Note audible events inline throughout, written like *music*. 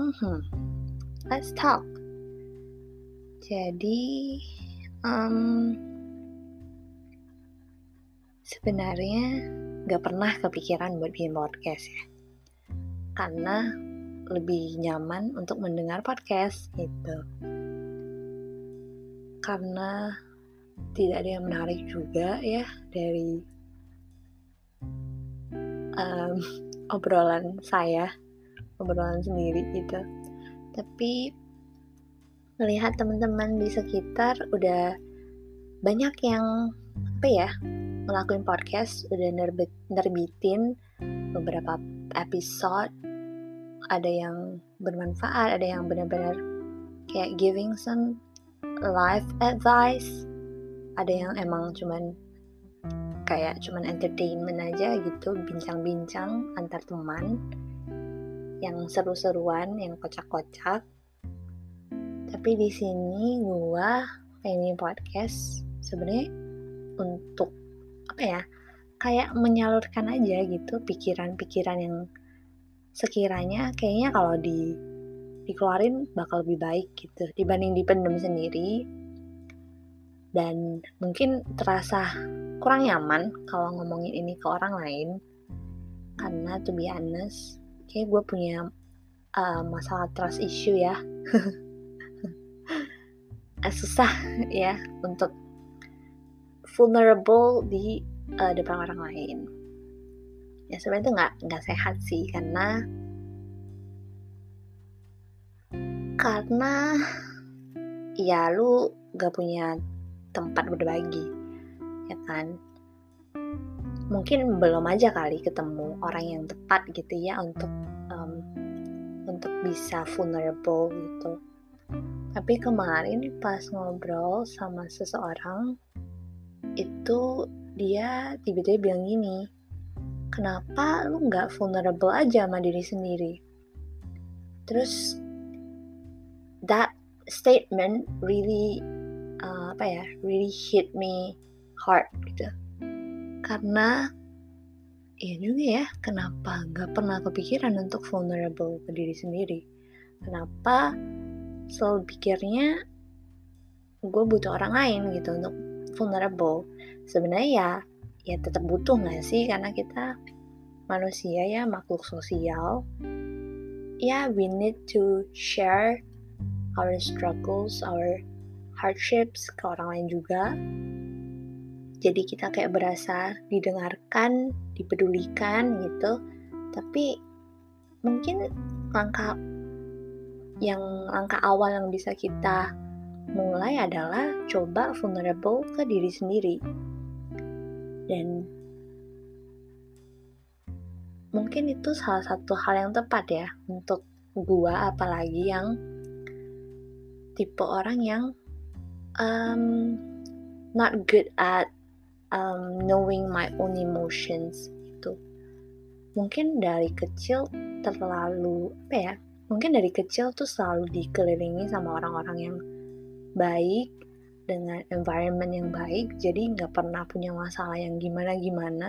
Hmm, let's talk. Jadi, um, sebenarnya gak pernah kepikiran buat bikin podcast ya. Karena lebih nyaman untuk mendengar podcast gitu. Karena tidak ada yang menarik juga ya dari um, *laughs* obrolan saya, obrolan sendiri gitu. Tapi melihat teman-teman di sekitar udah banyak yang apa ya ngelakuin podcast udah nerbit, nerbitin beberapa episode ada yang bermanfaat ada yang benar-benar kayak giving some life advice ada yang emang cuman kayak cuman entertainment aja gitu bincang-bincang antar teman yang seru-seruan yang kocak-kocak. Tapi di sini gua ini podcast sebenarnya untuk apa ya kayak menyalurkan aja gitu pikiran-pikiran yang sekiranya kayaknya kalau di dikeluarin bakal lebih baik gitu dibanding dipendam sendiri. Dan mungkin terasa kurang nyaman kalau ngomongin ini ke orang lain. Karena to be honest kayak gue punya uh, masalah trust issue ya. *laughs* Susah ya untuk vulnerable di uh, depan orang lain. Ya sebenarnya itu nggak nggak sehat sih karena karena ya lu gak punya tempat berbagi ya kan mungkin belum aja kali ketemu orang yang tepat gitu ya untuk um, untuk bisa vulnerable gitu tapi kemarin pas ngobrol sama seseorang itu dia tiba-tiba bilang gini, kenapa lu nggak vulnerable aja sama diri sendiri? Terus that statement really uh, apa ya, really hit me hard gitu. Karena ya juga ya, kenapa nggak pernah kepikiran untuk vulnerable ke diri sendiri? Kenapa selalu pikirnya gue butuh orang lain gitu untuk vulnerable? Sebenarnya ya ya tetap butuh nggak sih? Karena kita manusia ya makhluk sosial. Ya we need to share our struggles our hardships ke orang lain juga jadi kita kayak berasa didengarkan dipedulikan gitu tapi mungkin langkah yang langkah awal yang bisa kita mulai adalah coba vulnerable ke diri sendiri. Dan mungkin itu salah satu hal yang tepat ya untuk gua apalagi yang tipe orang yang um, not good at um, knowing my own emotions itu mungkin dari kecil terlalu apa ya mungkin dari kecil tuh selalu dikelilingi sama orang-orang yang baik dengan environment yang baik jadi nggak pernah punya masalah yang gimana gimana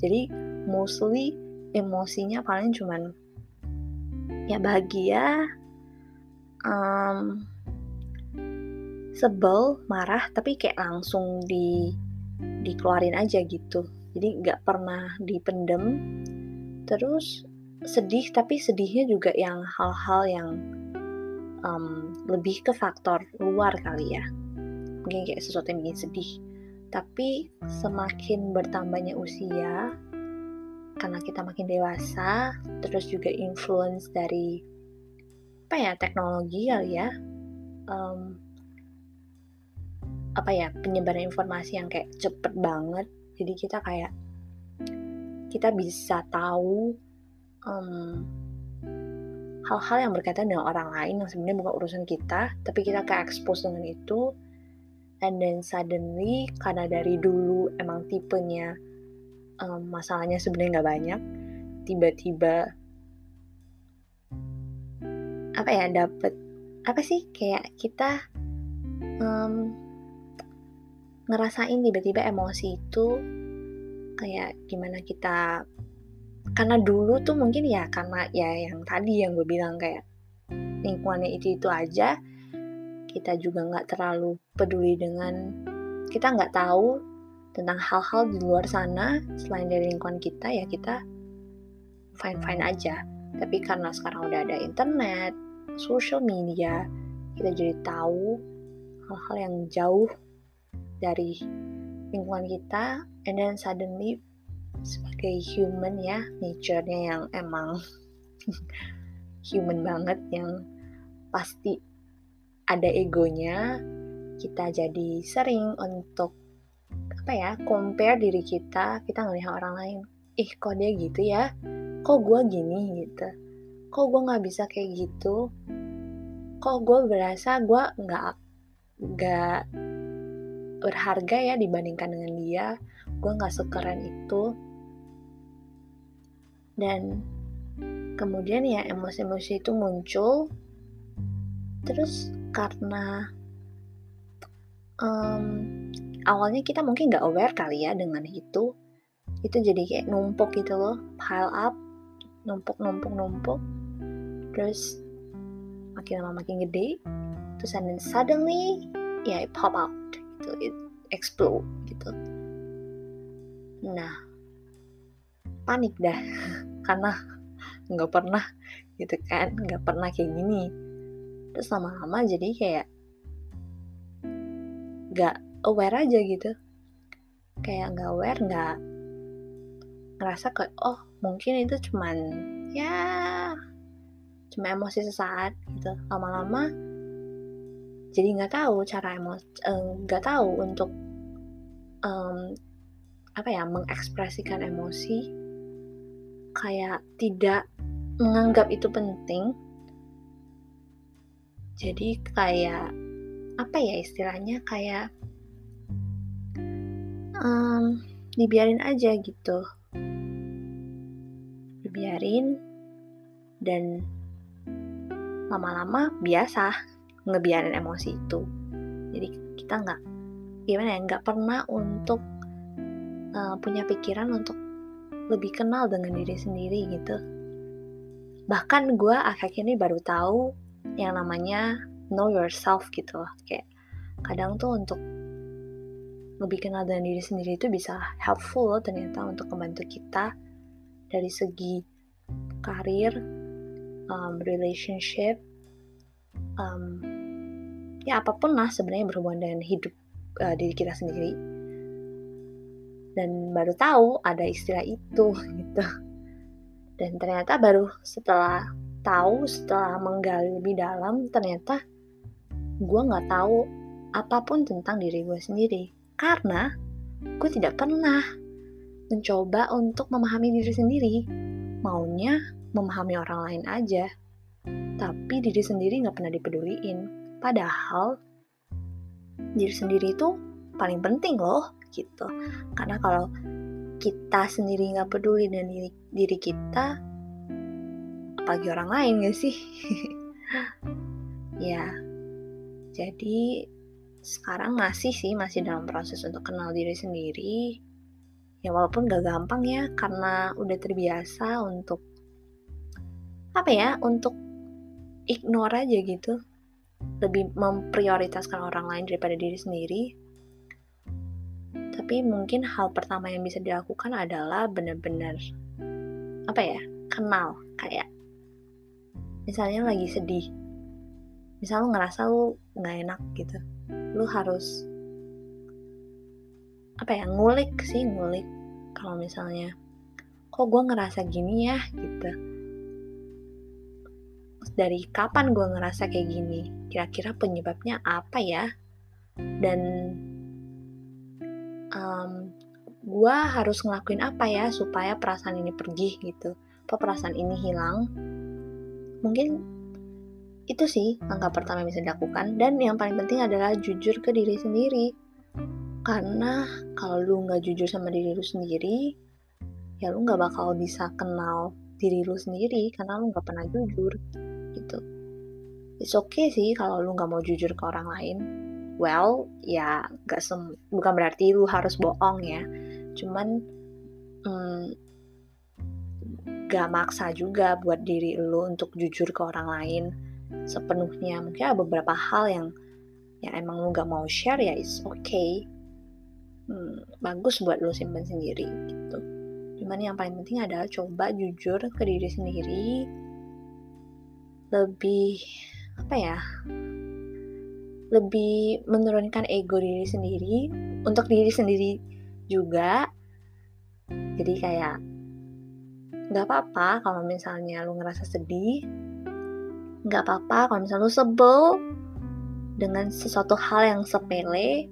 jadi mostly emosinya paling cuman ya bahagia um, sebel marah tapi kayak langsung di dikeluarin aja gitu. Jadi nggak pernah dipendem. Terus sedih tapi sedihnya juga yang hal-hal yang um, lebih ke faktor luar kali ya. Mungkin kayak sesuatu yang bikin sedih. Tapi semakin bertambahnya usia karena kita makin dewasa terus juga influence dari apa ya teknologi kali ya um, apa ya penyebaran informasi yang kayak cepet banget. Jadi kita kayak kita bisa tahu um, hal-hal yang berkaitan dengan orang lain yang sebenarnya bukan urusan kita, tapi kita kayak expose dengan itu, and then suddenly karena dari dulu emang tipenya um, masalahnya sebenarnya nggak banyak, tiba-tiba apa ya dapet apa sih kayak kita um, ngerasain tiba-tiba emosi itu kayak gimana kita karena dulu tuh mungkin ya karena ya yang tadi yang gue bilang kayak lingkungannya itu-itu aja, kita juga nggak terlalu peduli dengan kita nggak tahu tentang hal-hal di luar sana selain dari lingkungan kita ya kita fine fine aja. Tapi karena sekarang udah ada internet social media kita jadi tahu hal-hal yang jauh dari lingkungan kita and then suddenly sebagai human ya nature-nya yang emang *laughs* human banget yang pasti ada egonya kita jadi sering untuk apa ya compare diri kita kita ngelihat orang lain ih kok dia gitu ya? Kok gue gini? gitu. Kok gue nggak bisa kayak gitu? Kok gue berasa gue nggak nggak berharga ya dibandingkan dengan dia. Gue nggak sekeren itu. Dan kemudian ya emosi-emosi itu muncul. Terus karena um, awalnya kita mungkin nggak aware kali ya dengan itu. Itu jadi kayak numpuk gitu loh pile up numpuk numpuk numpuk. Terus makin lama makin gede. Terus and then suddenly ya yeah, it pop out gitu it explode gitu. Nah panik dah. *laughs* Karena nggak pernah gitu kan. Nggak pernah kayak gini. Terus lama-lama jadi kayak nggak aware aja gitu. Kayak nggak aware nggak ngerasa kayak oh mungkin itu cuman ya cuma emosi sesaat gitu. Lama-lama jadi nggak tahu cara emosi eh, nggak uh, tahu untuk um, apa ya mengekspresikan emosi. Kayak tidak menganggap itu penting. Jadi kayak apa ya istilahnya kayak um, dibiarin aja gitu. Dibiarin dan lama-lama biasa ngebiarin emosi itu. Jadi kita nggak gimana ya nggak pernah untuk uh, punya pikiran untuk lebih kenal dengan diri sendiri gitu. Bahkan gue akhir ini baru tahu yang namanya know yourself gitu kayak kadang tuh untuk lebih kenal dengan diri sendiri itu bisa helpful loh ternyata untuk membantu kita dari segi karir, um, relationship, um, ya apa pun lah sebenarnya berhubungan dengan hidup uh, diri kita sendiri. Dan baru tahu ada istilah itu *laughs* gitu. Dan ternyata baru setelah tahu, setelah menggali lebih dalam, ternyata gue nggak tahu apa pun tentang diri gue sendiri karena gue tidak pernah mencoba untuk memahami diri sendiri. Maunya memahami orang lain aja. Tapi diri sendiri gak pernah dipeduliin. Padahal diri sendiri itu paling penting loh gitu. Karena kalau kita sendiri gak peduli dengan diri, diri kita, apalagi orang lain gak sih? *laughs* ya, jadi sekarang masih sih masih dalam proses untuk kenal diri sendiri ya walaupun gak gampang ya karena udah terbiasa untuk apa ya untuk ignore aja gitu. Lebih memprioritaskan orang lain daripada diri sendiri. Tapi mungkin hal pertama yang bisa dilakukan adalah benar-benar apa ya kenal. Kayak misalnya lagi sedih. Misal lu ngerasa lu nggak enak gitu. Lu harus apa ya ngulik sih ngulik. Kalau misalnya kok gue ngerasa gini ya? gitu dari kapan gue ngerasa kayak gini? Kira-kira penyebabnya apa ya? Dan um, gue harus ngelakuin apa ya supaya perasaan ini pergi gitu? Apa perasaan ini hilang? Mungkin itu sih langkah pertama yang bisa dilakukan. Dan yang paling penting adalah jujur ke diri sendiri. Karena kalau lu nggak jujur sama diri lu sendiri ya lu nggak bakal bisa kenal diri lu sendiri karena lu nggak pernah jujur gitu. It's okay sih kalau lu nggak mau jujur ke orang lain. Well ya nggak sem bukan berarti lu harus bohong ya. Cuman hmm, gak maksa juga buat diri lu untuk jujur ke orang lain sepenuhnya. Mungkin ada beberapa hal yang yang emang lu gak mau share ya is okay. Hmm, bagus buat lu simpen sendiri gitu. Cuman yang paling penting adalah coba jujur ke diri sendiri lebih apa ya lebih menurunkan ego diri sendiri untuk diri sendiri juga. Jadi kayak nggak apa-apa kalau misalnya lu ngerasa sedih nggak apa-apa kalau misalnya lu sebel dengan sesuatu hal yang sepele.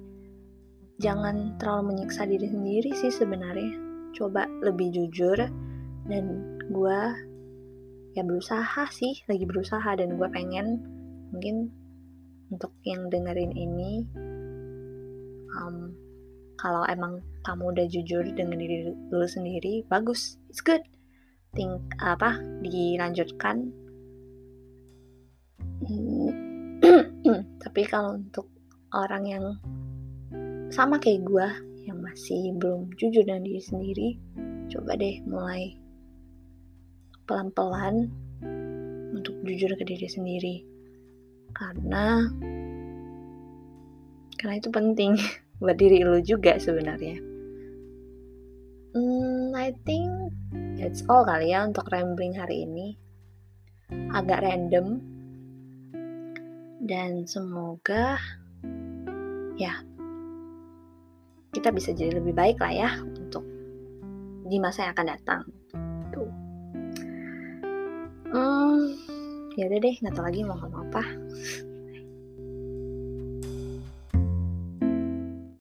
Jangan terlalu menyiksa diri sendiri sih sebenarnya. Coba lebih jujur dan gue ya berusaha sih lagi berusaha dan gue pengen mungkin untuk yang dengerin ini um, kalau emang kamu udah jujur dengan diri lu sendiri bagus it's good. Think apa dilanjutkan. *clears throat* Tapi kalau untuk orang yang sama kayak gue yang masih belum jujur dengan diri sendiri coba deh mulai pelan-pelan untuk jujur ke diri sendiri. Karena karena itu penting *laughs* buat diri lo juga sebenarnya. Hmm, I think that's all kali ya untuk rambling hari ini. Agak random. Dan semoga ya kita bisa jadi lebih baik lah ya untuk di masa yang akan datang. Hmm, ya udah deh, nggak tahu lagi mau ngomong apa.